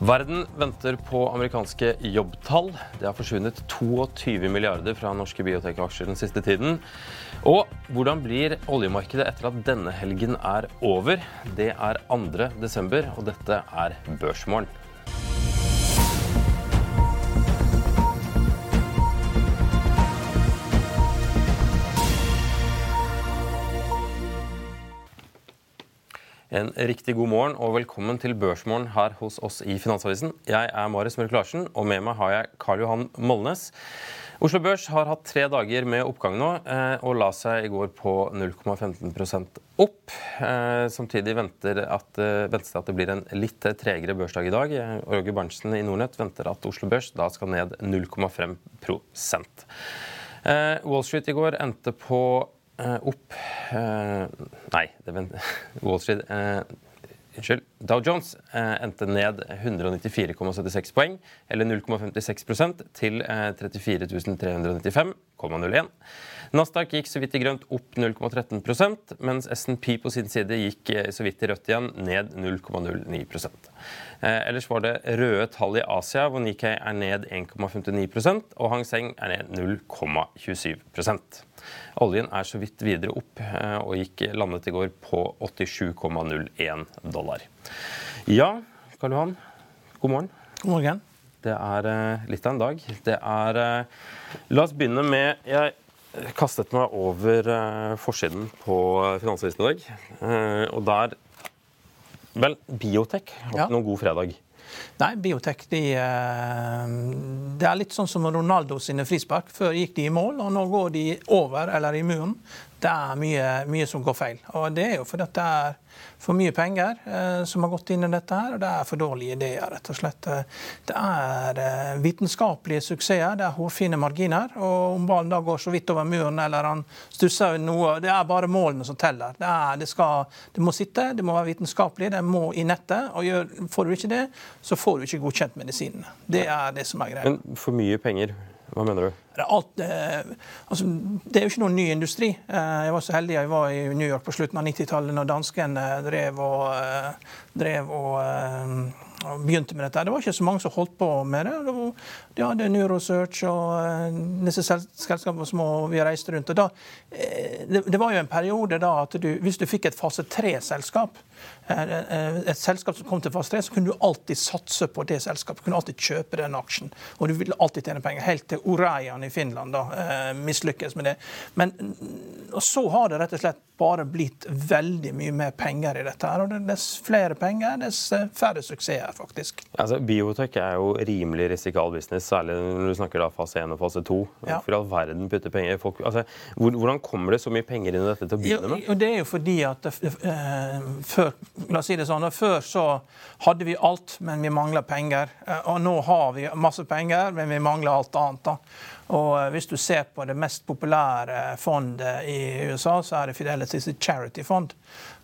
Verden venter på amerikanske jobbtall. Det har forsvunnet 22 milliarder fra norske biotek-aksjer den siste tiden. Og hvordan blir oljemarkedet etter at denne helgen er over? Det er 2. desember, og dette er Børsmorgen. En riktig god morgen og velkommen til Børsmorgen her hos oss i Finansavisen. Jeg er Marius Mørk Larsen, og med meg har jeg Karl Johan Molnes. Oslo Børs har hatt tre dager med oppgang nå, eh, og la seg i går på 0,15 opp. Eh, samtidig venter at, eh, ventes det at det blir en litt tregere børsdag i dag. Roger Berntsen i Nordnett venter at Oslo Børs da skal ned 0,5% Wall Street i går endte på Eh, opp eh, Nei, Wall Street eh, Unnskyld. Dow Jones endte ned 194,76 poeng, eller 0,56% til 34 395,01. Nasdaq gikk så vidt i grønt opp 0,13% mens SNP på sin side gikk så vidt i rødt igjen, ned 0,09% Ellers var det røde tall i Asia, hvor Nikkei er ned 1,59% og Hang Seng er ned 0,27 Oljen er så vidt videre opp eh, og gikk landet i går på 87,01 dollar. Ja, Karl Johan, god morgen. God morgen. Det er eh, litt av en dag. Det er eh, La oss begynne med Jeg kastet meg over forsiden på Finansavisen i dag, og der Vel, Biotek har ja. noen god fredag. Nei, biotek de, eh, det er litt sånn som Ronaldo sine frispark. Før gikk de i mål, og nå går de over eller i muren. Det er mye, mye som går feil. Og det er jo fordi det er for mye penger eh, som har gått inn i dette, her, og det er for dårlige ideer, rett og slett. Det er eh, vitenskapelige suksesser, det er hårfine marginer. Og om ballen da går så vidt over muren eller han stusser noe, det er bare målene som teller. Det, er, det, skal, det må sitte, det må være vitenskapelig, det må i nettet. og gjør, Får du ikke det, så får du ikke godkjent medisinene. Det er det som er greia. Men for mye penger? Hva mener du? Det alt, eh, altså, det er jo ikke noen ny industri. Eh, jeg var så heldig jeg var i New York på slutten av 90-tallet når danskene drev og, eh, drev og, eh, og, begynte med dette. Det var ikke så mange som holdt på med det. De hadde Neurosearch og eh, disse selskapene som vi reiste rundt. Da, eh, det, det, var jo en periode da at du, hvis du fikk et fase tre-selskap, et selskap som kom til fase 3, så kunne du alltid satse på det selskapet. Du kunne alltid kjøpe den aksjen. Og du ville alltid tjene penger. Helt til Orayan i Finland da, eh, mislykkes med det. Men og så har det rett og slett bare blitt veldig mye mer penger i dette. her, og Dess flere penger, dess færre suksesser, faktisk. Altså, Biotek er jo rimelig risikal business, særlig når du snakker da fase 1 og fase 2. Ja. For all verden putter penger folk, altså, Hvordan kommer det så mye penger inn i dette til å begynne med? Jo, det er jo fordi at eh, før la oss si det sånn, før så hadde vi alt, men vi mangla penger. Og nå har vi masse penger, men vi mangler alt annet. da. Og eh, Hvis du ser på det mest populære fondet i USA, så er det Fidelity Charity Fond.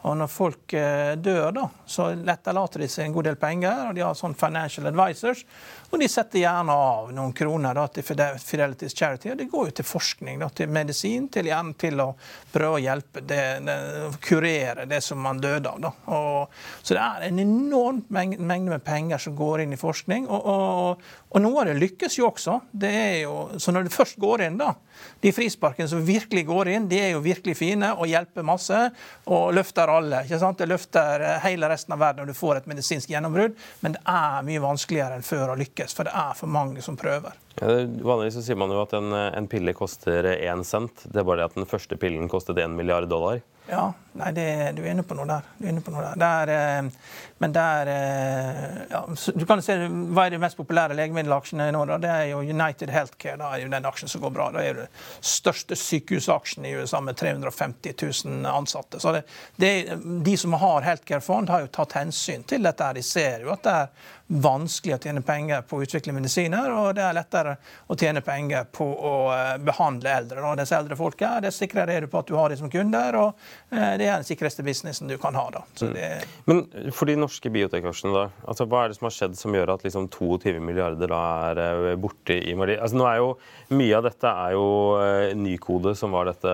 Og Når folk eh, dør, da, så etterlater de seg en god del penger. og De har sånn financial advisors, og de setter gjerne av noen kroner da, til Fidelity's Charity. og Det går jo til forskning, da, til medisin, til, gjerne til å prøve å hjelpe det, det, kurere det som man døde av. Da. Og, så det er en enorm mengde med penger som går inn i forskning. Og, og, og noe av det lykkes jo også. Det er jo, så når det først går inn, da De frisparkene som virkelig går inn, de er jo virkelig fine og hjelper masse. Og løfter alle. ikke sant? Det løfter hele resten av verden når du får et medisinsk gjennombrudd. Men det er mye vanskeligere enn før å lykkes, for det er for mange som prøver. Ja, vanligvis så sier man jo at en, en pille koster én cent. Det er bare det at den første pillen kostet én milliard dollar. Ja, nei, det, du er inne på noe der. Du er inne på noe der. der eh, men der eh, ja, Du kan se hva er de mest populære legemiddelaksjene nå. Da? Det er jo United Healthcare. Da er jo den aksjen som går bra. Det er den største sykehusaksjen i USA med 350 000 ansatte. Så det, det, De som har healthcare-fond, har jo tatt hensyn til dette. De ser jo at det er vanskelig å tjene penger på å utvikle medisiner, og det er lettere å tjene penger på å eh, behandle eldre. Da. Disse eldre folka, det sikrere er du på at du har dem som kunder, og det er den sikreste businessen du kan ha. Da. Mm. Det... Men for de norske biotek-aksjene, da, altså, hva er det som har skjedd som gjør at liksom, 22 milliarder da er eh, borte i verdi? Altså, nå er jo, mye av dette er jo Nykode, som var dette,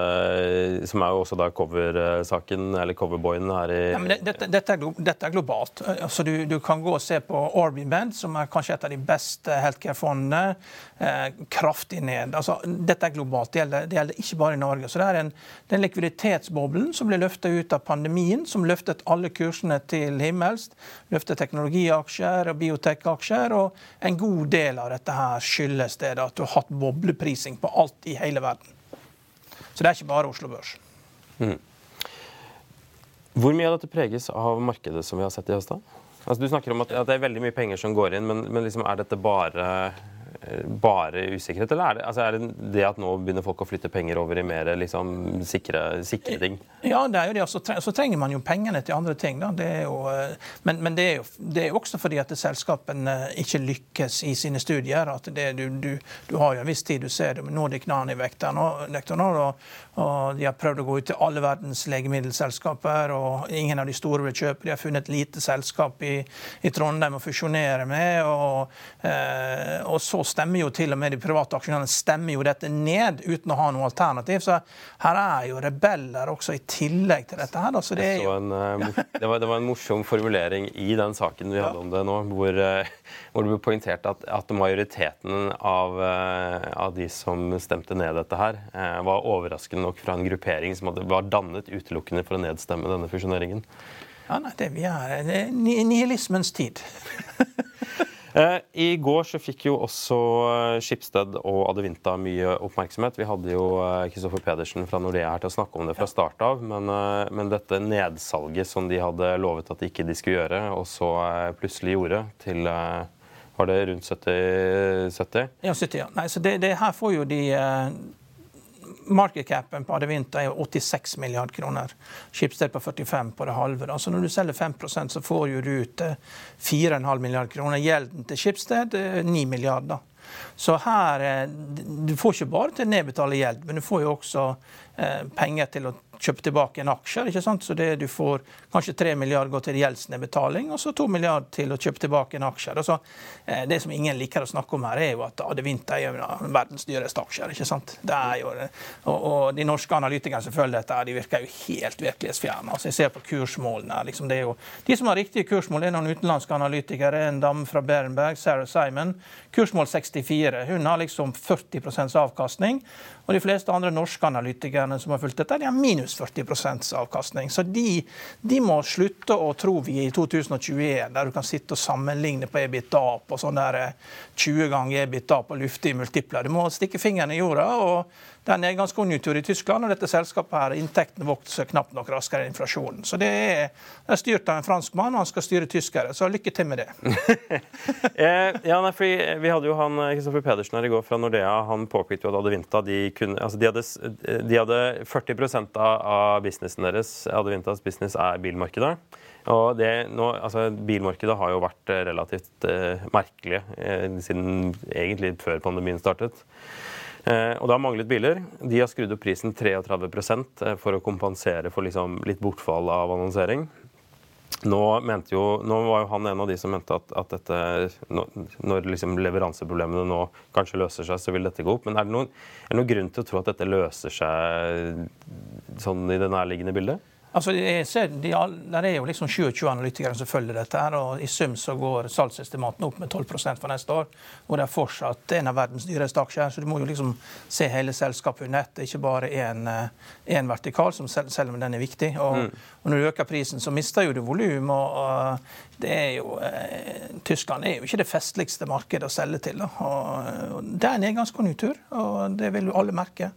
som er jo også da cover-saken, eller coverboyen her i ja, det, dette, dette, er, dette, er, globalt. Altså, du, du kan gå og se på Orbiband, som er kanskje et av de beste healthcare-fondene, eh, kraftig ned. Altså, dette er globalt, det gjelder, det gjelder, ikke bare i Norge. Så det er en, den likviditetsboblen som ble løfta ut av pandemien, som løftet alle kursene til himmels. Løftet teknologiaksjer og biotech-aksjer, Og en god del av dette her skyldes det at du har hatt bobleprising på alt i hele verden. Så det er ikke bare Oslo Børs. Mm. Hvor mye av dette preges av markedet som vi har sett i høst? Altså, du snakker om at, at, det er veldig mye penger som går inn, men, men liksom, er dette bare bare usikkerhet, eller er det, altså er det, det at nå begynner folk å flytte penger over i mer liksom, sikre, sikre, ting? Ja, det er jo det. Så, så trenger man jo pengene til andre ting. Det jo, eh, men, men det, er jo, det er også fordi at selskapene ikke lykkes i sine studier. at det, du, du, du, har jo en viss tid du ser det, men nå er Og, de har prøvd å gå ut til alle verdens legemiddelselskaper, og ingen av de store vil kjøpe. De har funnet et lite selskap i, i Trondheim å fusjonere med. og, eh, og så stemmer jo til og med de private aksjonærene stemmer jo dette ned uten å ha noe alternativ. Så her er jo rebeller også i tillegg til dette. her. Altså, det, jo... en, uh, det, var, det, var, en morsom formulering i den saken vi hadde ja. om det nå, hvor, uh, hvor det ble poengtert at, at majoriteten av, uh, av, de som stemte ned dette her, var overraskende nok fra en gruppering som hadde, var dannet utelukkende for å nedstemme denne fusjoneringen. Ja, nei, det, vi er, det er nihilismens tid. Eh, I går så fikk jo også eh, Skipsted og Adevinta mye oppmerksomhet. Vi hadde jo Kristoffer eh, Pedersen fra Nordea her til å snakke om det fra start av. Men, men, dette nedsalget som de hadde lovet at de ikke de skulle gjøre, og så plutselig gjorde, til var det rundt 70? 70? Ja, 70, ja. Nei, så det, det her får jo de Markedcapen på Adevinta er 86 milliard kroner. Schibsted på 45 på det halve. Altså når du selger 5% så får du ut 4,5 milliard kroner. Gjelden til Schibsted 9 milliarder. Så her eh, Du får ikke bare til å nedbetale gjeld, men du får jo også eh, penger til å kjøpe tilbake en aksjer. ikke sant? Så det du får kanskje 3 milliarder går til gjeldsnedbetaling, og så 2 milliarder til å kjøpe tilbake en aksjer. Altså, det som ingen liker å snakke om her, er jo at Adevinta er verdens dyreste aksjer. ikke sant? Det er jo, og, og de norske analytikerne som følger dette, de virker jo helt virkelighetsfjerne. Altså, jeg ser på kursmålene. liksom det er jo, De som har riktige kursmål, er noen utenlandske analytikere. En dame fra Berenberg, Sarah Simon. Kursmål 64. Hun har liksom 40% avkastning. Og de fleste andre norske analytikerne som har fulgt dette, de har minus 40% avkastning. Så de, de, må slutte å tro vi i 2021, der du kan sitte og sammenligne på EBITDA på sånn der 20 eh, ganger EBITDA på luftige multipler. Du må stikke fingeren i jorda. og det er nedgangskonjunktur i Tyskland, og dette selskapet her, inntektene vokser knapt nok raskere enn inflasjonen. Så det er, det er styrt av en franskmann, og han skal styre tyskere. Så lykke til med det. eh, ja, nei, fordi Vi hadde jo han Kristoffer Pedersen her i går fra Nordea. Han påpekte jo at Adevinta de, kunne, altså de, hadde, de hadde 40% av businessen deres, Adevintas business, er bilmarkedet. Og det, nå, altså, Bilmarkedet har jo vært relativt eh, merkelig eh, siden egentlig før pandemien startet. Eh, og det har manglet biler. De har skrudd opp prisen 33 eh, for å kompensere for liksom litt bortfall av annonsering. Nå, jo, nå, var jo han en av de som mente at, at dette, når liksom leveranseproblemene nå kanskje løser seg, så vil dette gå opp. Men er det, noen, er det noen grunn til å tro at dette løser seg sånn i det nærliggende bildet? Altså, jeg ser, de, der er jo liksom 27 analytikere som følger dette. her, og I sum så går salgsestimatene opp med 12 for neste år. Og det er fortsatt en av verdens dyreste aksjer. Så du må jo liksom se hele selskapet under ett, ikke bare én vertikal, som selv, selv, om den er viktig. Og, mm. og, Når du øker prisen, så mister jo du volum. Og, og, det er jo, eh, Tyskland er jo ikke det festligste markedet å selge til. Og, og det er en nedgangskonjunktur, og det vil jo alle merke.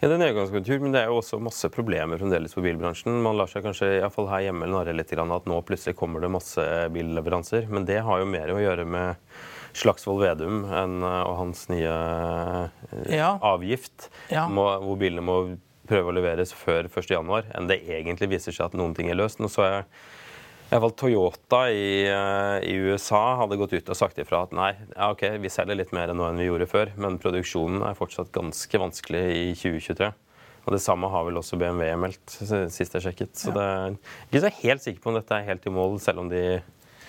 Ja, det er nedgangskonjunktur, men det er jo også masse problemer fremdeles for bilbransjen. Man lar seg kanskje i fall her hjemme narre litt at nå plutselig kommer det masse billeveranser. Men det har jo mer å gjøre med Slagsvold Vedum eh, og hans nye eh, ja. avgift, ja. Må, hvor bilene må prøve å leveres før 1.1., enn det egentlig viser seg at noen ting er løst. Nå så jeg i hvert Toyota i, eh, i, USA hadde gått ut og sagt ifra at nei, ja, ok, vi selger litt mer nå enn vi gjorde før, men produksjonen er fortsatt ganske vanskelig i 2023. Og Det samme har vel også BMW meldt sist jeg sjekket. Så ja. det er ikke så helt sikker på om dette er helt i mål, selv om de,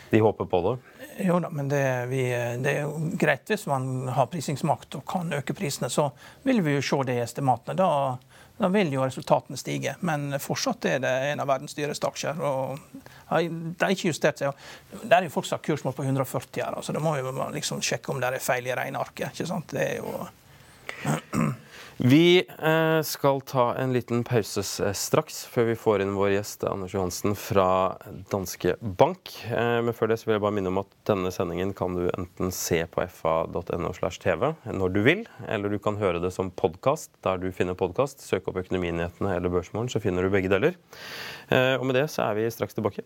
de håper på det. Jo da, men det, vi, det, er jo greit hvis man har prisingsmakt og kan øke prisene. Så vil vi jo se det i estimatene. Da da vil jo resultatene stige. Men fortsatt er det en av verdens dyreste aksjer. og De har ikke justert seg. Det er jo folk som har kursmål på 140 her, så da må vi liksom sjekke om det er feil i regnearket. ikke sant? Det er jo vi eh, skal ta en liten pause straks, før vi får inn vår gjest Anders Johansen fra Danske Bank. Eh, men før det så vil jeg bare minne om at denne sendingen kan du enten se på fa.no slash tv når du vil, eller du kan høre det som podkast der du finner podkast. Søk opp Økonominyhetene eller Børsmorgen, så finner du begge deler. Eh, og med det så er vi straks tilbake.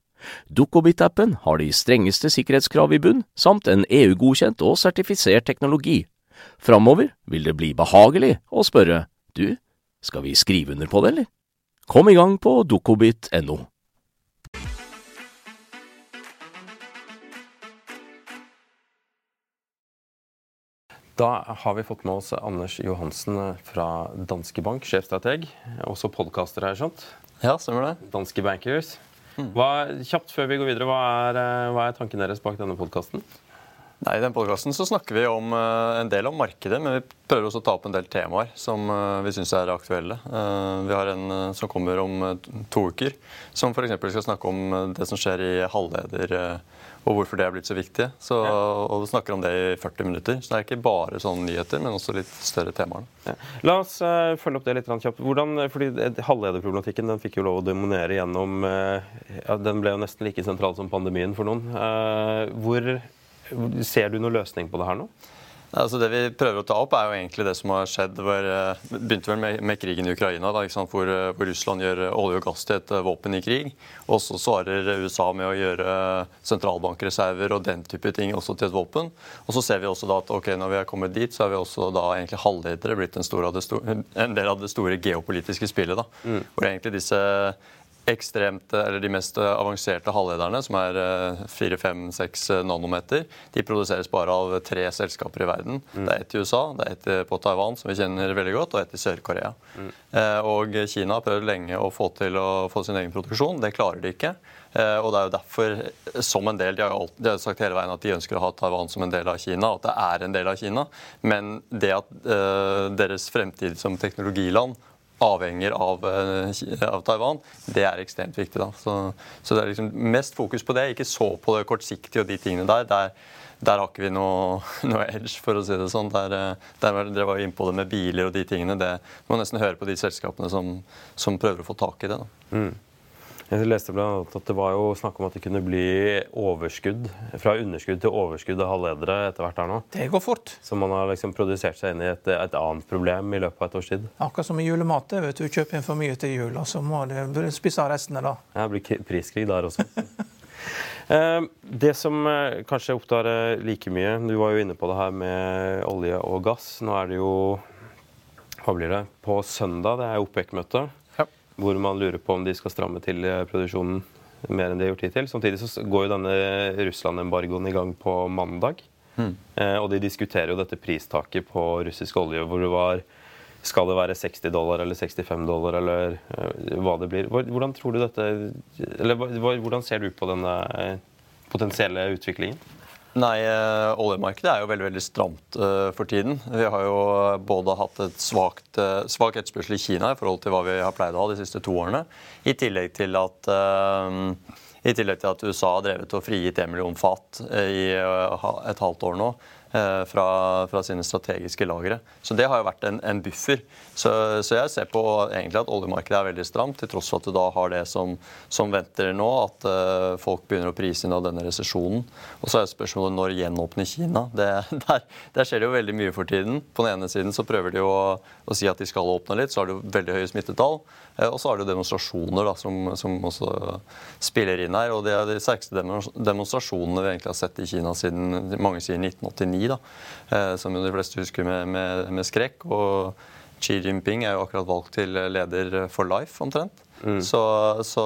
Dukkobit-appen har de strengeste sikkerhetskrav i bunn, samt en EU-godkjent og sertifisert teknologi. Framover vil det bli behagelig å spørre du, skal vi skrive under på det, eller? Kom i gang på dukkobit.no. Da har vi fått med oss Anders Johansen fra Danske Bank, sjefstrateg. Også podkaster her, skjønt? Ja, stemmer det. Danske Bankers. Hva, kjapt før vi går videre, hva er, eh, hva er tanken deres bak denne podkasten? I den podkasten snakker vi om, uh, en del om markedet, men vi prøver også å ta opp en del temaer som uh, vi syns er aktuelle. Vi har en som kommer om to uker, som f.eks. skal snakke om det som skjer i halvleder og hvorfor det er blitt så viktig. Så, og du snakker om det i 40 minutter. Så det er ikke bare sånne nyheter, men også litt større temaer. Ja. La oss uh, følge opp det litt kjapt. Hvordan, fordi Halvlederproblematikken den fikk jo lov å dominere gjennom uh, ja, Den ble jo nesten like sentral som pandemien for noen. Uh, hvor Ser du noen løsning på det her nå? Altså det vi prøver å ta opp, er jo egentlig det som har skjedd. Hvor, uh, begynte vel med, med, krigen i Ukraina, da, hvor, uh, hvor, Russland gjør olje og gass til et våpen i krig. Og så svarer USA med å gjøre sentralbankreserver og den type ting også til et våpen. Og så ser vi også da at ok, når vi er kommet dit, så er vi også da egentlig halvledere blitt en, en, del av det store geopolitiske spillet. da, mm. Hvor egentlig disse ekstremt, eller de mest avanserte halvlederne, som er 4-5-6 eh, nanometer, de produseres bare av tre selskaper i verden. Mm. Det er ett i USA, det er ett på Taiwan, som vi kjenner veldig godt, og ett i Sør-Korea. Mm. Eh, og Kina har prøvd lenge å få til å få sin egen produksjon. Det klarer de ikke. Eh, og det er jo derfor, som en del, de har, alltid, de har sagt hele veien at de ønsker å ha Taiwan som en del av Kina, og at det er en del av Kina. Men det at deres fremtid som teknologiland avhenger av, eh, av, Taiwan, det er ekstremt viktig. da. Så, så, det er liksom mest fokus på det, ikke så på det kortsiktige og de tingene der. der der har ikke vi noe, noe, edge, for å si det sånn. Der, eh, der Dere var inne på det med biler og de tingene. Det må nesten høre på de selskapene som, som prøver å få tak i det. da. Mm. Jeg leste blant annet at det var jo snakk om at det kunne bli overskudd, fra underskudd til overskudd av halvledere etter hvert her nå. Det går fort. Så man har liksom produsert seg inn i et, et, annet problem i løpet av et års tid. Akkurat som i julemat. vet du, Kjøper inn for mye til jul, og så må du spise av restene da. Ja, det blir priskrig der også. Eh, det som eh, kanskje opptar like mye Du var jo inne på det her med olje og gass. Nå er det jo Hva blir det? På søndag, det er OPEC-møte hvor man lurer på om de skal stramme til eh, produksjonen mer enn de har gjort hittil. Samtidig så går jo denne Russland-embargoen i gang på mandag. Mm. Eh, og de diskuterer jo dette pristaket på russisk olje, hvor det var skal det være 60 dollar eller 65 dollar, eller uh, hva det blir? Hvordan tror du dette Eller hvordan ser du på denne potensielle utviklingen? Nei, eh, oljemarkedet er jo veldig veldig stramt uh, for tiden. Vi har jo både hatt et svakt, uh, svak etterspørsel i Kina i forhold til hva vi har pleid å ha de siste to årene. I tillegg til at, tillegg til at USA har drevet og frigitt 1 million fat i et halvt år nå. Eh, fra, fra, sine strategiske lagre. Så det har jo vært en, en buffer. Så, så, jeg ser på egentlig at oljemarkedet er veldig stramt, til tross for at du da har det som, som venter nå, at uh, folk begynner å prise inn av denne resesjonen. Og så er spørsmålet når gjenåpner Kina. Det, der, der, skjer det jo veldig mye for tiden. På den ene siden så prøver de å, å si at de skal åpne litt, så har du veldig høye smittetall. Uh, og så har du demonstrasjoner da, som, som, også spiller inn her. Og det er de sterkeste demonstrasjonene vi egentlig har sett i Kina siden mange sier 1989 da, som som de fleste husker med, med, med, skrekk. Og Xi Jinping er jo akkurat valgt til leder for life, omtrent. Mm. Så, så,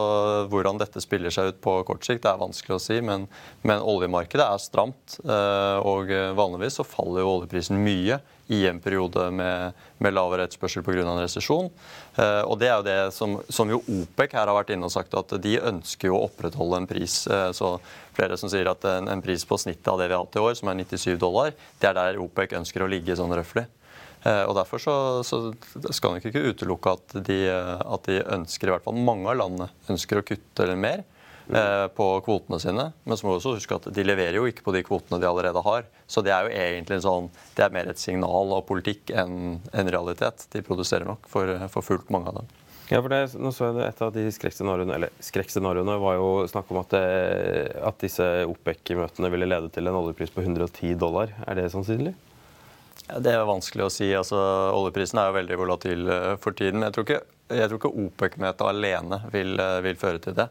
hvordan dette spiller seg ut på kort sikt, det er vanskelig å si. Men, men oljemarkedet er stramt, eh, og vanligvis så faller jo oljeprisen mye i en periode med, med lavere etterspørsel pga. en resesjon. Eh, og det er jo det som, som, jo OPEC her har vært inne og sagt at de ønsker jo å opprettholde en pris. Eh, så flere som sier at en, en, pris på snittet av det vi har hatt i år, som er 97 dollar, det er der OPEC ønsker å ligge sånn røftlig. Eh, og Derfor så, så skal man ikke utelukke at de, at de ønsker, i hvert fall mange av landene, ønsker å kutte eller mer. Eh, på kvotene sine. Men så må vi også huske at de leverer jo ikke på de kvotene de allerede har. Så det er jo egentlig sånn, det er mer et signal av politikk enn en realitet. De produserer nok for, for fullt, mange av dem. Ja, for det, nå så jeg det, Et av de skrekkscenarioene eller skrekkscenarioene var jo snakk om at, det, eh, at disse OPEC-møtene ville lede til en oljepris på 110 dollar. Er det sannsynlig? Ja, det er vanskelig å si. Altså, oljeprisen er jo veldig volatil eh, for tiden. Men jeg tror ikke, ikke OPEC-møtet alene vil, vil, føre til det.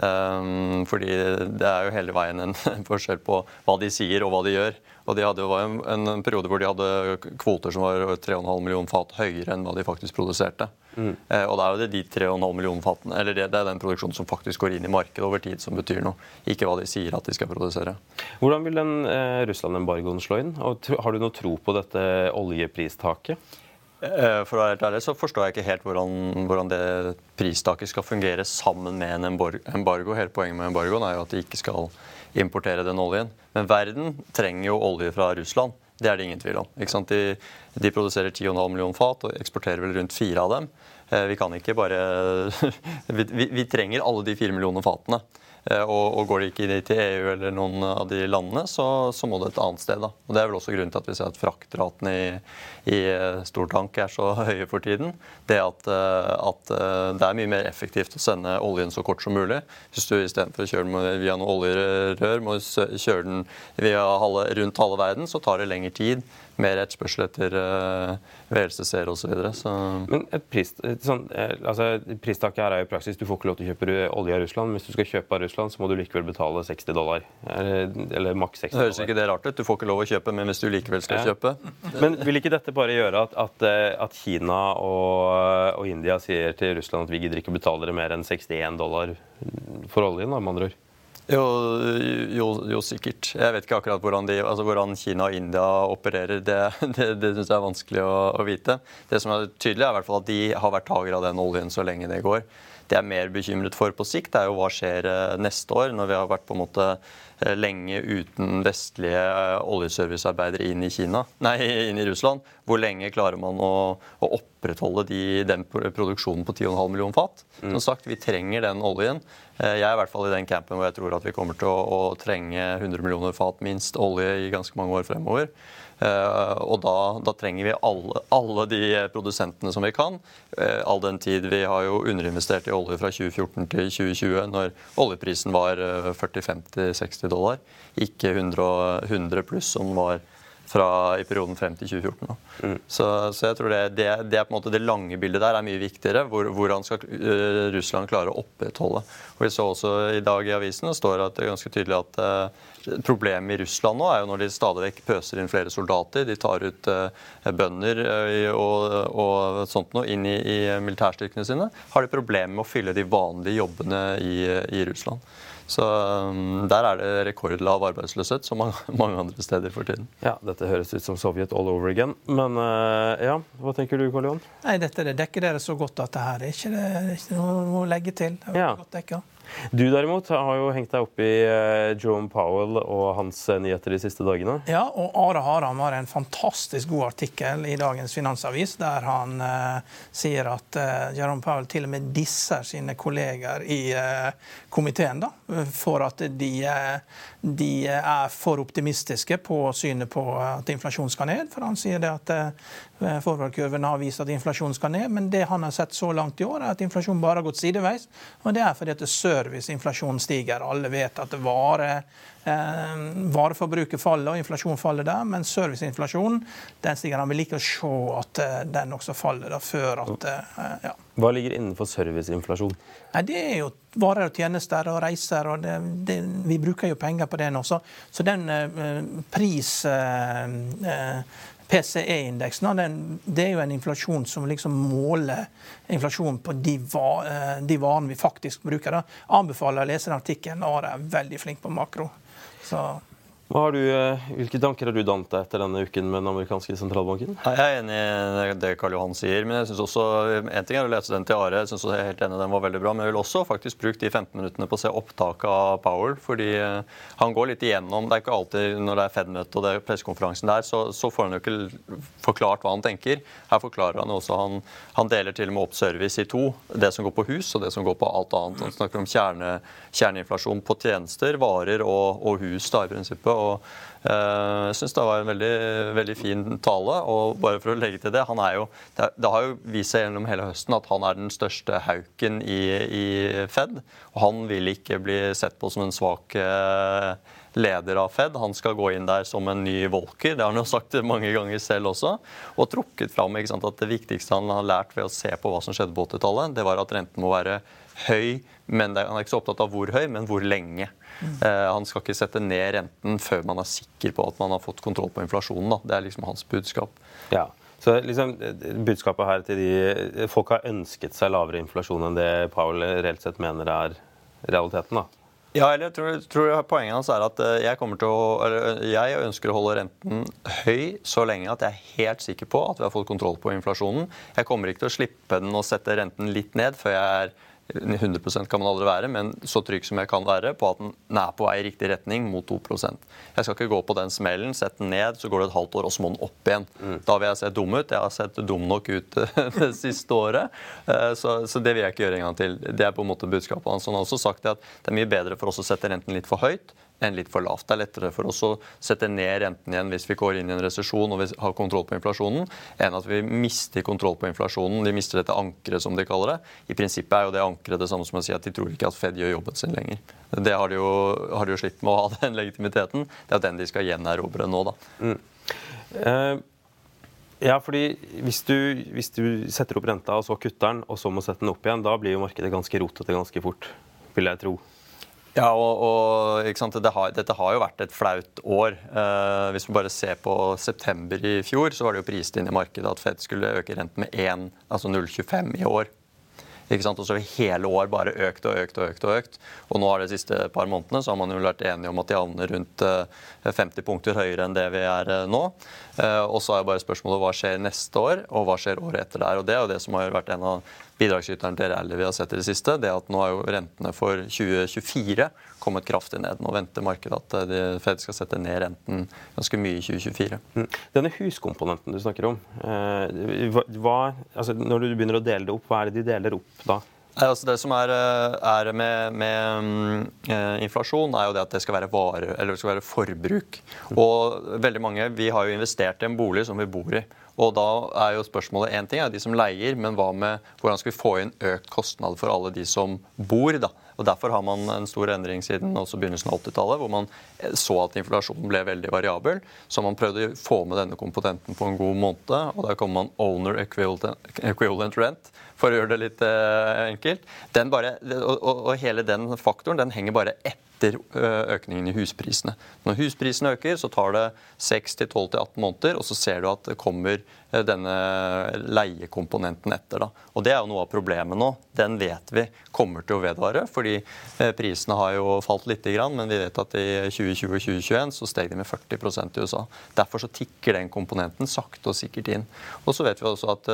Um, fordi det er jo hele veien en forskjell på hva de sier og hva de gjør. Og de hadde jo en, en periode hvor de hadde kvoter som var 3,5 millioner fat høyere enn hva de faktisk produserte. Mm. Uh, og det er jo det de 3,5 millioner fatene, eller det, det, er den produksjonen som faktisk går inn i markedet over tid, som betyr noe. Ikke hva de sier at de skal produsere. Hvordan vil den uh, Russland-embargoen slå inn? Og har du noe tro på dette oljepristaket? Eh, for å være helt ærlig så forstår jeg ikke helt hvordan, hvordan det pristaket skal fungere sammen med en embargo. Hele poenget med embargoen er jo at de ikke skal importere den oljen. Men verden trenger jo olje fra Russland. Det er det ingen tvil om. De, de, produserer 10,5 millioner fat og eksporterer vel rundt fire av dem. Eh, vi kan ikke bare vi, vi trenger alle de fire millioner fatene. Eh, og, og, går det ikke til EU eller noen av de landene, så, så, må det et annet sted. da. Og Det er vel også grunnen til at vi ser at fraktratene i, i stortank er så høye for tiden. Det at, eh, at, det er mye mer effektivt å sende oljen så kort som mulig. Hvis du istedenfor å kjøre den via noen oljerør må kjøre den via halve, rundt halve verden, så tar det lengre tid mer etterspørsel etter uh, VLCC-er osv. Så... Men et pris, sånn, altså, pristaket her er jo i praksis du får ikke lov til å kjøpe olje av Russland. Hvis du skal kjøpe av Russland, så må du likevel betale 60 dollar. Eller, eller maks 60 dollar. Høres ikke det rart ut. Du får ikke lov å kjøpe, men hvis du likevel skal ja. kjøpe Men vil ikke dette bare gjøre at, at, at Kina og, og, India sier til Russland at vi gidder ikke å betale dere mer enn 61 dollar for oljen, da, med andre ord? Jo, jo, jo, sikkert. Jeg vet ikke akkurat hvordan, de, altså hvordan Kina og India opererer. Det, det, det syns jeg er vanskelig å, å, vite. Det som er tydelig, er i hvert fall at de har vært tager av den oljen så lenge det går. Det jeg er mer bekymret for på sikt, er jo hva skjer eh, neste år, når vi har vært på en måte lenge uten vestlige eh, oljeservicearbeidere inn i Kina, nei, inn i Russland. Hvor lenge klarer man å, å opprettholde de, den produksjonen på 10,5 millioner fat? Mm. Som sagt, vi trenger den oljen. Eh, jeg er i hvert fall i den campen hvor jeg tror at vi kommer til å, å trenge 100 millioner fat minst olje i ganske mange år fremover. Eh, og da, da trenger vi alle, alle, de produsentene som vi kan. Eh, all den tid vi har jo underinvestert i olje fra 2014 til 2020, når oljeprisen var 40-50-60 eh, dollar. Ikke 100, 100 pluss som var fra, i perioden frem til 2014. Mm. Så, så, jeg tror det, det, det, er på en måte det lange bildet der er mye viktigere. Hvor, hvordan skal uh, Russland klare å opprettholde. Og Vi så også i dag i avisen det står at det er ganske tydelig at uh, Problemet i Russland nå er jo når de stadig vekk pøser inn flere soldater. De tar ut uh, bønder og, og, sånt noe inn i, i militærstyrkene sine. Har de problemer med å fylle de vanlige jobbene i, i Russland. Så um, der er det rekordlav arbeidsløshet, som mange andre steder for tiden. Ja, dette høres ut som Sovjet all over again. Men uh, ja, hva tenker du, Karl Johan? Nei, dette det dekker dere så godt at det her er ikke, det, er ikke noe å legge til. Det er ja. godt dekket. Du derimot har jo hengt deg opp i eh, Jerome Powell og hans eh, nyheter de siste dagene. Ja, og Are Haram har en fantastisk god artikkel i dagens Finansavis der han uh, sier at uh, Jerome Powell til og med disser sine kolleger i uh, komiteen da, for at de, de, er for optimistiske på synet på at inflasjon skal ned. For han sier det at forward har vist at inflasjonen skal ned, men det han har sett så langt i år, er at inflasjonen bare har gått sideveis. Og det er fordi at serviceinflasjonen stiger. Alle vet at vare, eh, vareforbruket faller, og inflasjonen faller der. Men serviceinflasjonen den stiger. Han vil ikke se at eh, den også faller da, før at eh, ja. Hva ligger innenfor serviceinflasjon? Nei, det er jo varer og tjenester og reiser. og det, det, Vi bruker jo penger på det nå. Så, så den eh, pris... Eh, eh PCE-indeksen det er jo en inflasjon som liksom måler inflasjonen på de, eh, varene vi faktisk bruker. Da. Anbefaler å lese den artikkelen. Are er veldig flink på makro. Så du, eh, hvilke tanker har du dannet deg etter denne uken med den amerikanske sentralbanken? Jeg er enig i det Karl Johan sier. men jeg synes også, En ting er å lese den til Are, jeg synes også jeg er helt enig den var veldig bra. Men jeg vil også faktisk bruke de 15 minuttene på å se opptaket av Powell. fordi eh, han går litt igjennom Det er ikke alltid når det er Fed-møte og det er pressekonferansen der, så, så, får han jo ikke forklart hva han tenker. Her forklarer han også han, han deler til og med opp service i to. Det som går på hus, og det som går på alt annet. Han snakker om kjerne, kjerneinflasjon på tjenester, varer og, og hus da, i prinsippet og eh, jeg syns det var en veldig, veldig, fin tale. Og bare for å legge til det, han er jo, det, har jo vist seg gjennom hele høsten at han er den største hauken i, i Fed. Og han vil ikke bli sett på som en svak eh, leder av Fed. Han skal gå inn der som en ny Volker, det har han jo sagt mange ganger selv også. Og trukket fram sant, at det viktigste han har lært ved å se på hva som skjedde på 80-tallet, det var at renten må være høy, men han er ikke så opptatt av hvor høy, men hvor lenge. Eh, han skal ikke sette ned renten før man er sikker på at man har fått kontroll på inflasjonen. Da. Det er liksom hans budskap. Ja. Så liksom, budskapet her til de Folk har ønsket seg lavere inflasjon enn det Paul reelt sett mener er realiteten? da? Ja, eller jeg tror, tror Poenget hans er at eh, jeg, å, jeg, ønsker å holde renten høy så lenge at jeg er helt sikker på at vi har fått kontroll på inflasjonen. Jeg kommer ikke til å slippe den og sette renten litt ned før jeg er 100% kan man aldri være, men så trygg som jeg kan være på at den er på vei i riktig retning mot 2% Jeg skal ikke gå på den smellen, sette den ned, så går det et halvt år, og så må den opp igjen. Mm. Da vil jeg se dum ut. Jeg har sett dum nok ut det siste året, eh, så, så, det vil jeg ikke gjøre en gang til. Det er på en måte budskapet hans. Han har også sagt at det er mye bedre for oss å sette renten litt for høyt enn litt for lavt. Det er lettere for oss å sette ned renten igjen hvis vi går inn i en resesjon og vi har kontroll på inflasjonen, enn at vi mister kontroll på inflasjonen. De mister dette ankeret, som de kaller det. I prinsippet er jo det ankeret det samme som å si at de tror ikke at Fed gjør jobben sin lenger. Det har de jo, har de jo slitt med å ha den legitimiteten. Det er den de skal gjenerobre nå, da. Mm. Uh, ja, fordi hvis du, hvis du, setter opp renta, og så kutter den, og så må sette den opp igjen, da blir jo markedet ganske rotete ganske fort, vil jeg tro. Ja, og, og det har, Dette har jo vært et flaut år. Eh, hvis vi bare ser på september i fjor, så var det jo prist inn i markedet at Fed skulle øke renten med 1, altså 0,25 i år. Ikke sant? Og så hele år bare økt og økt og økt. Og økt. Og nå har de siste par månedene så har man jo vært enige om at de havner rundt 50 eh, punkter høyere enn det vi er eh, nå. Eh, og så er bare spørsmålet hva skjer neste år, og hva skjer året etter der. Og det er jo det som har vært en av bidragsyterne til rally vi har sett i det siste. det at Nå er jo rentene for 2024 kommet kraftig ned. Nå venter markedet at Fed skal sette ned renten ganske mye i 2024. Mm. Denne huskomponenten du snakker om, hva, altså når du begynner å dele det opp, hva er det de deler opp da? Altså det som er, eh, er med, med eh, inflasjon, er jo det at det skal være vare, eller det skal være forbruk. Og veldig mange, Vi har jo investert i en bolig som vi bor i. Og da er jo spørsmålet én ting er de som leier, men hva med hvordan skal vi få inn økt kostnad for alle de som bor? da? Og Derfor har man en stor endring siden også begynnelsen av 80-tallet, hvor man så at inflasjonen ble veldig variabel. Så man prøvde å få med denne komponenten på en god måte. Og der kommer man owner equivalent, rent, for å gjøre det litt enkelt. enkelt. Bare, og, og, og, hele den faktoren den henger bare etter eh, økningen i husprisene. Når husprisene øker, så tar det 6-12-18 måneder, og så ser du at det kommer Eh, denne leiekomponenten etter. Da. Og Det er jo noe av problemet nå. Den vet vi kommer til å vedvare. fordi eh, prisene har jo falt litt, men vi vet at i 2020 og 2021 så steg de med 40% i USA. Derfor så tikker den komponenten sakte og sikkert inn. Og så vet vi også at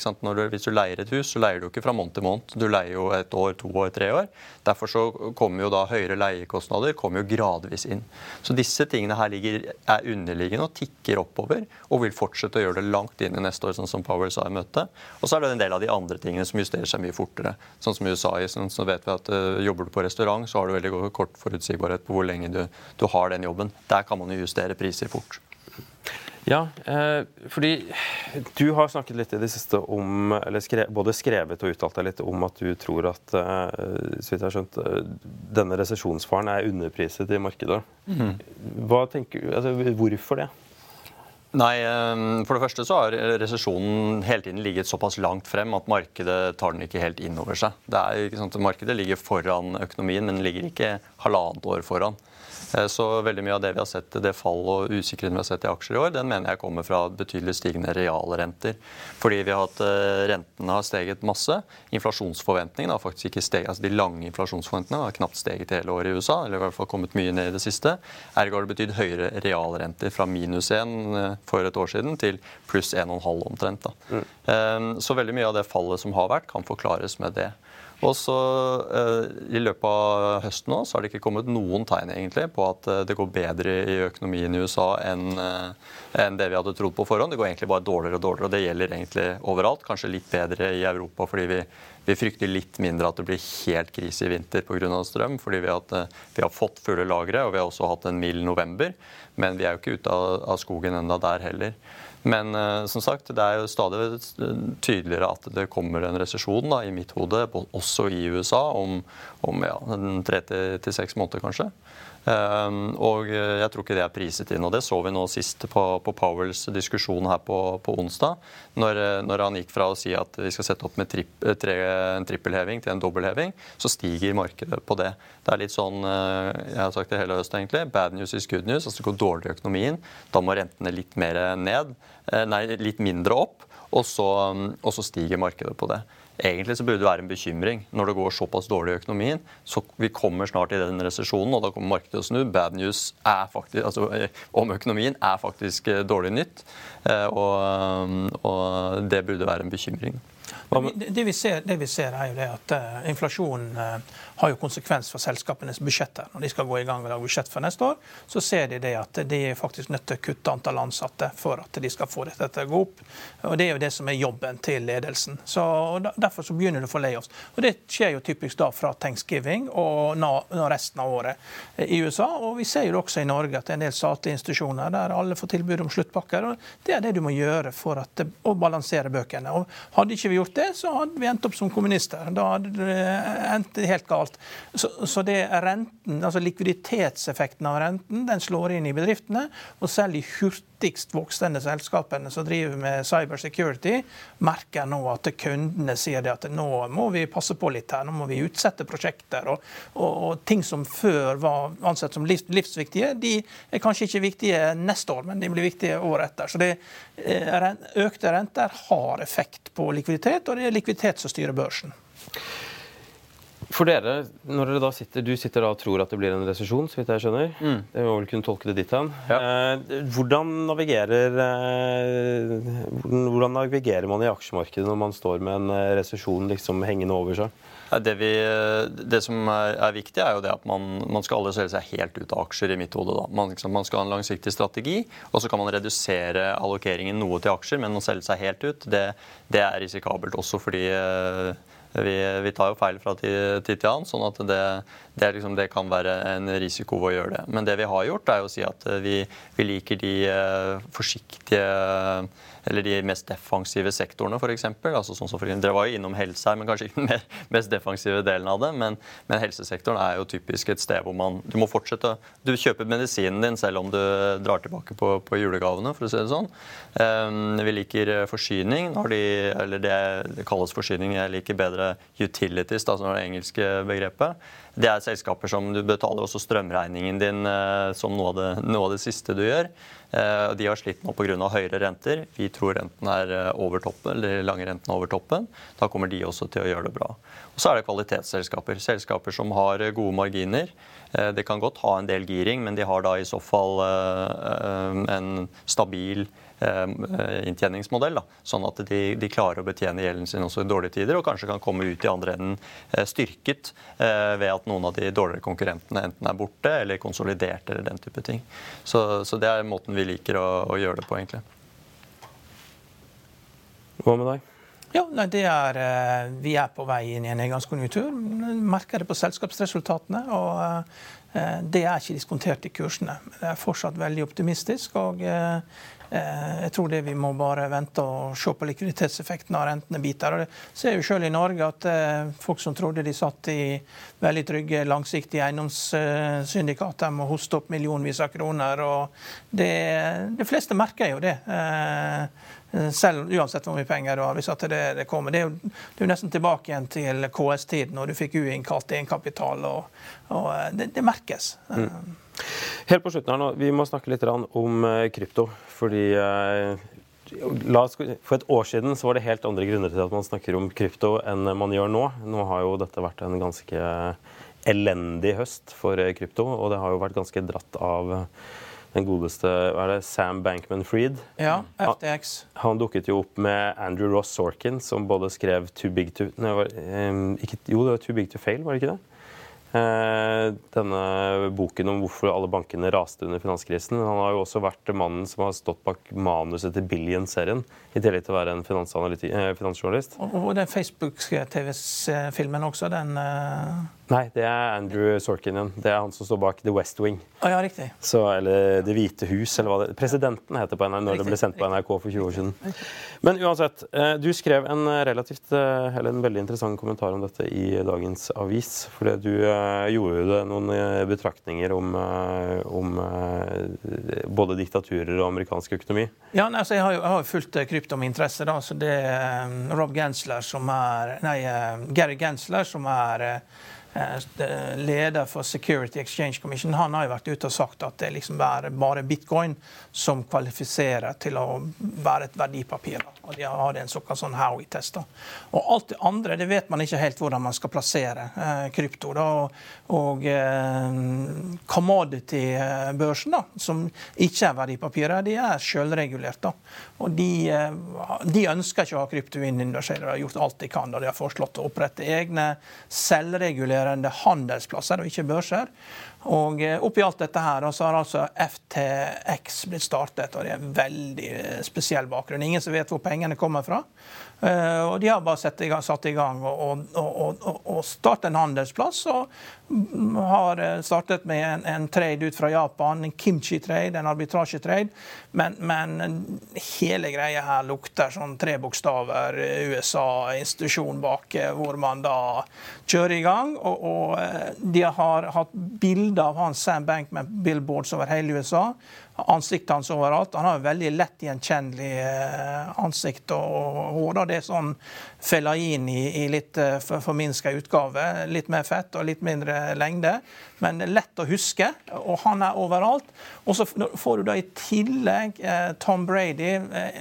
sant, du, hvis du leier et hus, så leier du ikke fra måned til måned. Du leier jo et år, to år, tre år. Derfor så kommer jo da høyere leiekostnader kommer jo gradvis inn. Så disse tingene her ligger, er underliggende og tikker oppover og vil fortsette å gjøre det langt inn i neste år, sånn som Power sa i møtet. Og så er det en del av de andre tingene som justerer seg mye fortere. Sånn som i USA. Sånn, så vet vi at uh, Jobber du på restaurant, så har du veldig kort forutsigbarhet på hvor lenge du, du har den jobben. Der kan man jo justere priser fort. Ja, eh, fordi du har snakket litt i det siste om, eller skrevet, både skrevet og uttalt deg litt om at du tror at eh, så vidt jeg har skjønt, eh, denne resesjonsfaren er underpriset i markedet. Mm. Hva tenker, altså, hvorfor det? Nei, ehm, For det første så har resesjonen hele tiden ligget såpass langt frem at markedet tar den ikke helt inn over seg. Det er ikke sånn at Markedet ligger foran økonomien, men ligger ikke halvannet år foran. Eh, så veldig mye av det vi har sett, det fall og usikkerheten vi har sett i aksjer i år, den mener jeg kommer fra betydelig stigende realrenter. Fordi vi har hatt eh, rentene har steget masse. Inflasjonsforventningene har faktisk ikke steget. altså De lange inflasjonsforventningene har knapt steget hele året i USA, eller i hvert fall kommet mye ned i det siste. Ergo har det betydd høyere realrenter fra minus 1 eh, for et år siden til pluss 1,5 omtrent. Mm. Så veldig mye av det fallet som har vært, kan forklares med det. Og så eh, I løpet av høsten nå, så har det ikke kommet noen tegn egentlig på at eh, det går bedre i økonomien i USA enn, eh, enn det vi hadde trodd på forhånd. Det går egentlig bare dårligere og dårligere, og det gjelder egentlig overalt. Kanskje litt bedre i Europa fordi vi, vi frykter litt mindre at det blir helt krise i vinter pga. strøm. Fordi vi har, vi har, fått fulle lagre, og vi har også hatt en mild november. Men vi er jo ikke ute av, av skogen enda der heller. Men uh, som sagt, det er jo stadig tydeligere at det kommer en resesjon i mitt hode, også i USA, om, om ja, tre til seks måneder kanskje. Um, og jeg tror ikke det er priset inn. og Det så vi nå sist på, på Powells diskusjon her på, på onsdag. Når, når, han gikk fra å si at vi skal sette opp med tripp, tre, en trippelheving til en dobbeltheving, så stiger markedet på det. Det er litt sånn jeg har sagt det hele høsten egentlig, bad news is good news. altså Det går dårligere i økonomien. Da må rentene litt mer ned. Eh, nei, litt mindre opp, og så, og så stiger markedet på det. Egentlig så burde det være en bekymring når det går såpass dårlig i økonomien. så Vi kommer snart i den resesjonen, og da kommer markedet til å snu. Bad news faktisk, altså, eh, om økonomien er faktisk eh, dårlig nytt. Og, og det burde være en bekymring. Det, det, vi ser, det, vi ser, er jo det at uh, inflasjonen uh, har jo konsekvens for selskapenes budsjetter. Når de skal gå i gang lage budsjett for neste år, så ser de det at de er faktisk nødt til å kutte antall ansatte for at de skal få dette til å gå opp. Og Det er jo det som er jobben til ledelsen. Så Derfor så begynner det å få layoffs. Og Det skjer jo typisk da fra thanksgiving og na, resten av året i USA. Og vi ser jo også i Norge at det er en del statlige institusjoner der alle får tilbud om sluttpakker. og Det er det du må gjøre for at, å balansere bøkene. Og Hadde ikke vi gjort det, så hadde vi endt opp som kommunister. Da hadde det endt helt galt. Så, så det renten, altså likviditetseffekten av renten den slår inn i bedriftene. Og selv hurtig kraftigst voksende selskapene som driver med cybersecurity, merker nå at kundene sier at nå må vi passe på litt her, nå må vi utsette prosjekter. Og, og, og ting som før var ansett som livs, livsviktige, de er kanskje ikke viktige neste år, men de blir viktige året etter. Så det, eh, økte renter har effekt på likviditet, og det er likviditet som styrer børsen. For dere, når dere da sitter, Du sitter da og tror at det blir en resesjon, så vidt jeg skjønner. Mm. Det må vel kunne tolke det ditt hen. Ja. Eh, hvordan, navigerer, eh, hvordan, navigerer man i aksjemarkedet når man står med en eh, resesjon liksom hengende over seg? Det, vi, det, som er, er, viktig, er jo det at man, man skal aldri selge seg helt ut av aksjer. i mitt hode. Man, liksom, man, skal ha en langsiktig strategi, og så kan man redusere allokeringen noe til aksjer, men å selge seg helt ut, det, det er risikabelt også fordi vi, vi, tar jo feil fra tid, til annen, sånn at det, det, liksom, det, kan være en risiko å gjøre det. Men det vi har gjort, er å si at vi, vi liker de uh, forsiktige eller de mest defensive sektorene, f.eks. Altså, sånn dere var jo innom helse her, men kanskje ikke den mest defensive delen av det. Men, men, helsesektoren er jo typisk et sted hvor man Du må fortsette Du kjøper medisinen din selv om du drar tilbake på, på julegavene, for å si det sånn. Um, vi liker forsyning, de, eller det, det, kalles forsyning. Jeg liker bedre utilities, da, som er det engelske begrepet. Det er selskaper som du betaler også strømregningen din uh, som noe av, det, noe av det siste du gjør. Uh, de har slitt nå pga. høyere renter. Vi tror renten er eh, over toppen, eller lange renten er over toppen. Da kommer de også til å gjøre det bra. Og Så er det kvalitetsselskaper. Selskaper som har gode marginer. Det kan godt ha en del giring, men de har da i så fall en stabil Eh, inntjeningsmodell. Da, sånn at de, de, klarer å betjene gjelden sin også i dårlige tider, og kanskje kan komme ut i andre enden eh, styrket eh, ved at noen av de dårligere konkurrentene enten er borte eller konsolidert eller den type ting. Så, så det er måten vi liker å, å gjøre det på, egentlig. Hva med deg? Ja, nei, det er, Vi er på vei inn i en nedgangskonjunktur. Merker det på selskapsresultatene. og Det er ikke diskontert i kursene. Det er fortsatt veldig optimistisk. og Eh, jeg tror det vi må bare vente og se på likviditetseffekten av rentene biter. Og det ser jo selv i Norge at eh, folk som trodde de satt i veldig trygge, langsiktige eiendomssyndikater, må hoste opp millionvis av kroner. og det, De fleste merker jo det. Eh, selv uansett hvor mye penger du har. hvis at det, det kommer. Det er, jo, det er jo nesten tilbake igjen til KS-tiden, når du fikk uinnkalt egenkapital. og, og det, det merkes. Mm. Helt på slutten her nå, Vi må snakke litt om eh, krypto. fordi oss, for et år siden så var det helt andre grunner til at man snakker om krypto enn man gjør nå. Nå har jo dette vært en ganske elendig høst for eh, krypto, og det har jo vært ganske dratt av den godeste hva er det, Sam Bankman-Fried. Ja, FTX. Han, han, dukket jo opp med Andrew Ross Sorkin, som både skrev Too Big To nei, var, ikke, Jo, det var Too Big To Fail, var det ikke det? Eh, denne boken om hvorfor alle bankene raste under finanskrisen. Han har jo også vært mannen som har stått bak manuset til Billion-serien, i tillegg til å være en eh, finansjournalist. Og den Facebook-TV-filmen også, den uh... Nei, det er Andrew Sorkin igjen. Det er han som står bak The West Wing. Ah, ja, riktig. Så, eller Det hvite hus, eller hva det Presidenten heter på NRK når det ble sendt på NRK for 20 år siden. Men uansett, du skrev en relativt, eller en veldig interessant kommentar om dette i dagens avis. Fordi du gjorde det noen betraktninger om, om både diktaturer og amerikansk økonomi. Ja, altså, jeg har jo fulgt krypto med interesse. Da. Så det er Rob Gensler som er Nei, Gary Gensler som er leder for Security Exchange Commission, han har jo vært ute og sagt at det liksom er bare bitcoin som kvalifiserer til å være et verdipapir. Og De har en såkalt sånn Howie-test. Og Alt det andre det vet man ikke helt hvordan man skal plassere eh, krypto. Da. Og og commodity-børsen, som ikke er verdipapirer, de er selvregulert. Og de, eh, de, ønsker ikke å ha krypto inn i De har gjort alt de kan. Da. De har foreslått å opprette egne selvregulerende handelsplasser og ikke børser. Og eh, Oppi alt dette her så har altså FTX blitt startet, og det er en veldig eh, spesiell bakgrunn. Ingen som vet hvor pengene kommer fra. Eh, og de har bare satt i gang, satt i gang og, og, og, og startet en handelsplass. og har startet med en, en trade ut fra Japan, en kimchi-trade, en arbitrasjetrade. Men, men hele greia her lukter sånn tre bokstaver, USA-institusjon bak, hvor man da kjører i gang. Og de har hatt bilder av han Sam Bankman billboards over hele USA ansiktet hans overalt. Han har veldig lett gjenkjennelig eh, ansikt og hår. Det er sånn Fellaini i litt eh, forminska utgave. Litt mer fett og litt mindre lengde men lett å huske. Og han er overalt. Og så får du da i tillegg eh, Tom Brady,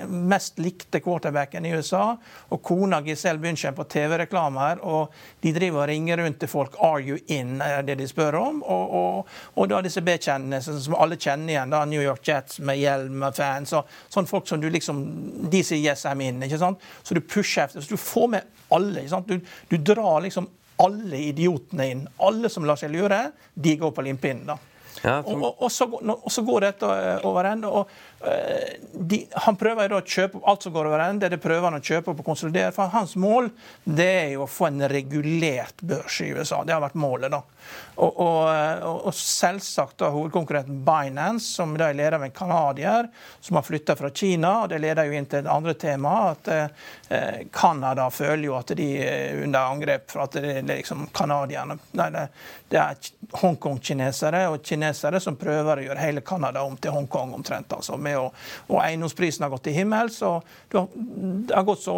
mest likte quarterbacken i USA, og kona Giselle Bündchen på TV-reklamer. Og de driver og ringer rundt til folk 'Are you in?' er det de spør om. Og, og, og da disse B-kjennene som alle kjenner igjen, da, New York Jets med hjelm og fans. Og sånne folk som du liksom De sier 'yes, I'm in'. ikke sant? Så du pusher efter. Så du får med alle. ikke sant? Du, du drar liksom alle idiotene inn. Alle som lar seg lure, de går på limpinnen. da. Ja, og, og, og, så, og, så, går dette eh, over ende. og de, Han prøver jo å kjøpe opp alt som går over ende. Det prøver han å kjøpe opp og konsolidere. For hans mål det er jo å få en regulert børs i USA. Det har vært målet. da. Og, og, og selvsagt da hovedkonkurrenten Binance, som da er leder av en canadier som har flytta fra Kina. og Det leder jo inn til et andre tema, at eh, føler jo at de er under angrep for at det er liksom canadierne Nei, det, det er Hongkong-kinesere og kinesere som prøver å gjøre hele Canada om til Hongkong omtrent. altså med og, Og eiendomsprisen har gått til himmels. og du har, det har gått så,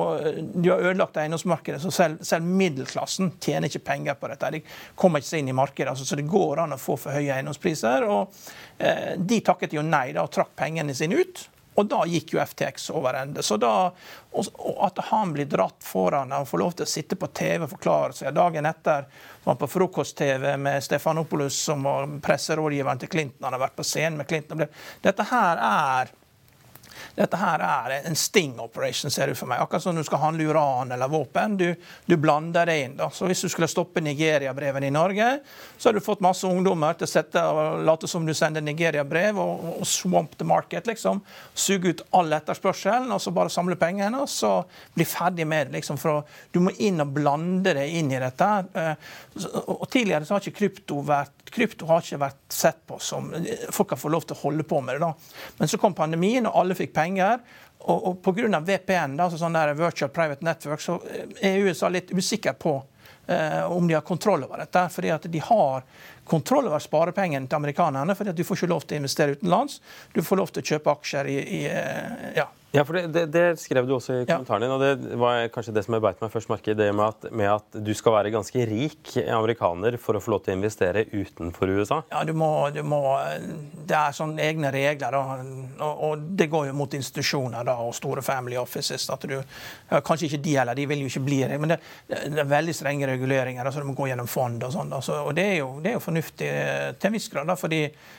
De har ødelagt eiendomsmarkedet, så selv, selv middelklassen tjener ikke penger på dette. De kommer ikke seg inn i markedet. Altså, så det går an å få for høye eiendomspriser. og eh, De takket jo nei da, og trakk pengene sine ut. Og da gikk jo FTX over ende. Så da, og At han blir dratt foran og får lov til å sitte på TV og forklare seg. Dagen etter var han på frokost-TV med Stefanopoulos, som var presserådgiveren til Clinton. Han har vært på scenen med Clinton. Dette her er dette her er en sting operation, ser det for meg. Akkurat som du skal handle uran eller våpen. Du, du blander det inn. da. Så Hvis du skulle stoppe Nigeria-brevene i Norge, så har du fått masse ungdommer til å sette og late som du sender Nigeria-brev, og, og, swamp the market. liksom. Suge ut all etterspørselen, og så bare samle pengene, og så bli ferdig med det. liksom. For du må inn og blande det inn i dette. Eh, og Tidligere så har ikke krypto vært krypto har ikke vært sett på som Folk har fått lov til å holde på med det. da. Men så kom pandemien, og alle fikk penger. Og, og pga. VPN, da, altså sånn der virtual private network, så er USA litt usikker på eh, om de har kontroll over dette. fordi at de har kontroll over sparepengene til amerikanerne. fordi at du får ikke lov til å investere utenlands. Du får lov til å kjøpe aksjer i, i eh, ja, ja, for det, det, det, skrev du også i kommentaren din, og det var kanskje det som jeg beit meg først merke i. Det med at, med at, du skal være ganske rik amerikaner for å få lov til å investere utenfor USA? Ja, du må, du må Det er sånne egne regler, da, og, og, det går jo mot institusjoner da, og store family offices. at du, Kanskje ikke de heller, de vil jo ikke bli det, men det, det er veldig strenge reguleringer. altså Du må gå gjennom fond og sånn. Altså, og det er, jo, det er jo fornuftig til en viss grad, da, fordi Eh,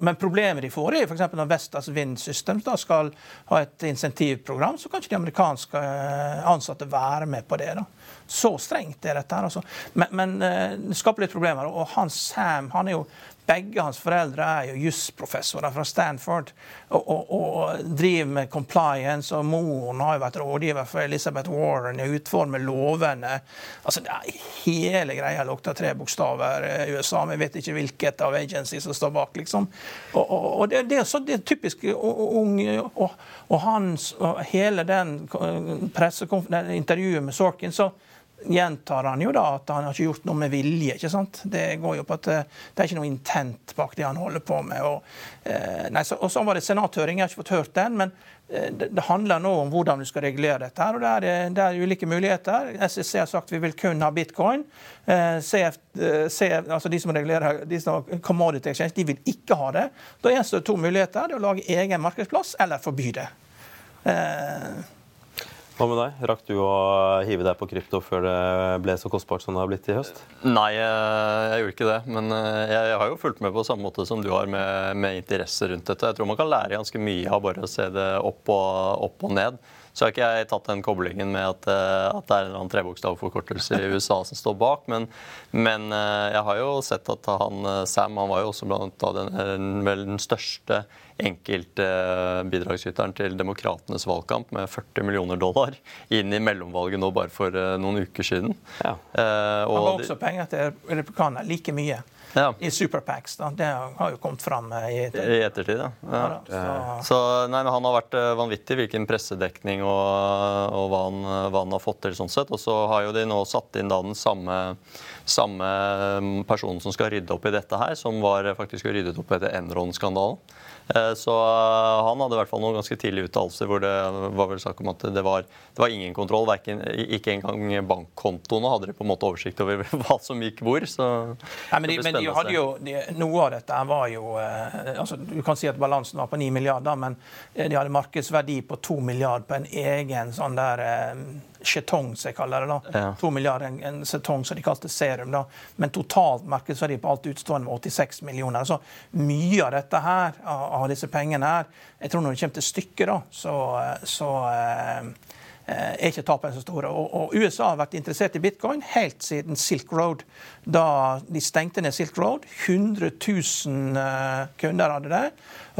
men problemet de får, er f.eks. når Vestas Wind Systems da skal ha et insentivprogram, så kan ikke de amerikanske eh, ansatte være med på det. da. Så strengt er dette. her altså. Men, men eh, det skaper litt problemer. Og han Sam han er jo begge hans foreldre er jo jusprofessorer fra Stanford og, og, og, driver med compliance. Og moren har jo vært rådgiver for Elizabeth Warren i å utforme lovene. Altså, Hele greia lukter tre bokstaver i USA. Vi vet ikke hvilket av agencies som står bak. liksom. Og, og det, det, er så, det, er typisk ung og, hans, og hele den pressekonferansen, med Sorkin, så gjentar han jo da at han har ikke gjort noe med vilje. ikke sant? Det går jo på at eh, det er ikke noe intent bak det han holder på med. Og, eh, nei, så, og så var det senathøring, jeg har ikke fått hørt den. men eh, det, handler nå om hvordan du skal regulere dette. her, og Det er, det er ulike muligheter. SEC har sagt vi vil kun ha bitcoin. CF, CF, altså De som regulerer de som har commodity exchange, de vil ikke ha det. Da gjenstår det to muligheter. Det er å lage egen markedsplass eller forby det. Eh, hva med deg? Rakk du å hive deg på krypto før det ble så kostbart som det har blitt i høst? Nei, jeg gjorde ikke det. Men eh, jeg har jo fulgt med på samme måte som du har med, med interesse rundt dette. Jeg tror man kan lære ganske mye av bare å se det opp og, opp og ned. Så har ikke jeg tatt den koblingen med at, at det er en eller annen trebokstavforkortelse i USA som står bak. Men, men, jeg har jo sett at han, Sam han var jo også blant den, vel den største enkeltbidragsyteren til demokratenes valgkamp med 40 millioner dollar inn i mellomvalget nå bare for noen uker siden. Ja. Eh, og Han har også penger til republikanerne, like mye ja. i Superpacks. Da. Det har jo kommet fram eh, i ettertid. I ettertid ja. ja. så. så nei, Han har vært eh, vanvittig hvilken pressedekning og, og hva, han, hva, han, har fått til. sånn sett. Og så har jo de nå satt inn da den samme, samme mm, personen som skal rydde opp i dette her, som var faktisk ryddet opp etter Enron-skandalen. Eh, så eh, han hadde i hvert fall noen ganske tidlige uttalelser hvor det var vel snakk om at det var, det var ingen kontroll. Verken, ikke engang bankkontoene hadde de på en måte oversikt over hva som gikk hvor. så Nei, men, de, men de hadde jo, de, Noe av dette var jo eh, altså Du kan si at balansen var på 9 milliarder, men de hadde markedsverdi på 2 milliarder på en egen sånn der skjetong, som jeg kaller det. da. Ja. 2 milliarder en, en setong, som de kalte serum. da. Men totalt markedsverdi på alt utstående var 86 millioner. Så mye av dette her, av, av disse pengene her, jeg tror når det kommer til stykket, da, så, så eh, er ikke tapene så store. Og, og, USA har vært interessert i bitcoin helt siden Silk Road. Da de stengte ned Silk Road. 100 000 uh, kunder hadde det.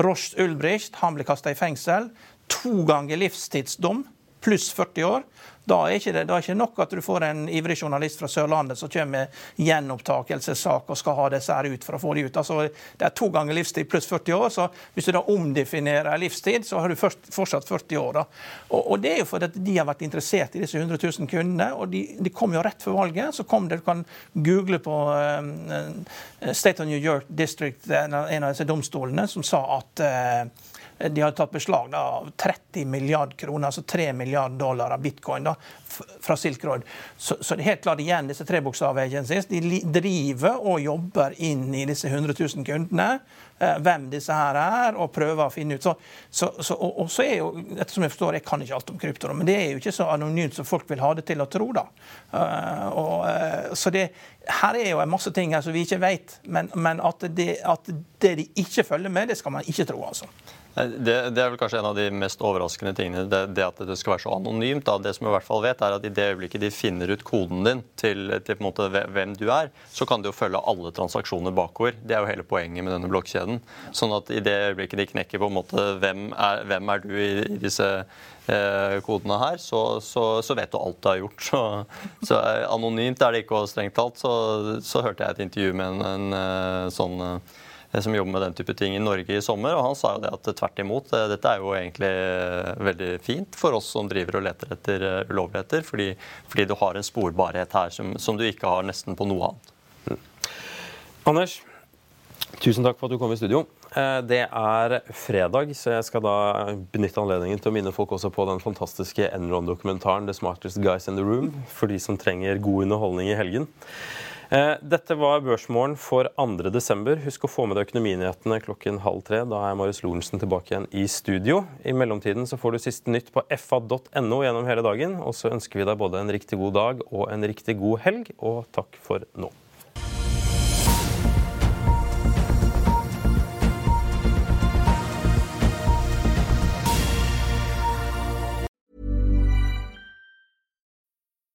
Roche Ulbricht han ble kasta i fengsel. To ganger livstidsdom pluss 40 år. Da er ikke det da er ikke nok at du får en ivrig journalist fra Sørlandet som kommer med gjenopptakelsessak og skal ha disse her ut for å få de ut. Altså, det er to ganger livstid pluss 40 år. så Hvis du da omdefinerer livstid, så har du først, fortsatt 40 år. da. Og, og, Det er jo fordi de har vært interessert i disse 100 000 kundene. og De, de kom jo rett før valget. så kom det, Du kan google på um, State of New York District, en av disse domstolene, som sa at uh, de har tatt beslag av 30 milliarder kroner, altså 3 milliarder dollar av bitcoin da, fra Silk Road. Så, så, det er helt klart igjen, disse trebokstav-agencies de driver og jobber inn i disse 100 000 kundene. Eh, hvem disse her er, og prøver å finne ut. Så, så, så, og, og, så er jo, ettersom Jeg forstår, jeg kan ikke alt om krypto, men det er jo ikke så anonymt som folk vil ha det til å tro. da. Uh, og, uh, så det, her er jo en masse ting her som vi ikke vet, men, men at, det, at det de ikke følger med, det skal man ikke tro. altså. Det, det, er vel kanskje en av de mest overraskende tingene. Det, det, at det skal være så anonymt. Da. Det som jeg i hvert fall vet, er at i det øyeblikket de finner ut koden din til, til hvem du er, så kan de jo følge alle transaksjoner bakover. Det er jo hele poenget med denne blokkjeden. Sånn at i det øyeblikket de knekker på en måte hvem er, hvem er du i, i disse eh, kodene her, så, så, så, vet du alt du har gjort. Så, så eh, anonymt er det ikke, og strengt talt så, hørte jeg et intervju med en, en, eh, sånn Eh, som jobber med den type ting i Norge i sommer. og Han sa jo det at tvert imot, eh, dette er jo egentlig eh, veldig fint for oss som driver og leter etter ulovligheter, fordi, fordi du har en sporbarhet her som, som, du ikke har nesten på noe annet. Mm. Anders, tusen takk for at du kom i studio. Det er fredag, så jeg skal da benytte anledningen til å minne folk også på den fantastiske Enron-dokumentaren 'The Smartest Guys in the Room', for de som trenger god underholdning i helgen. Eh, dette var Børsmorgen for 2.12. Husk å få med deg økonominyhetene klokken halv tre. Da er Marius Lorentzen tilbake igjen i studio. I mellomtiden så får du siste nytt på fa.no gjennom hele dagen. Og så ønsker vi deg både en riktig god dag og en riktig god helg, og takk for nå.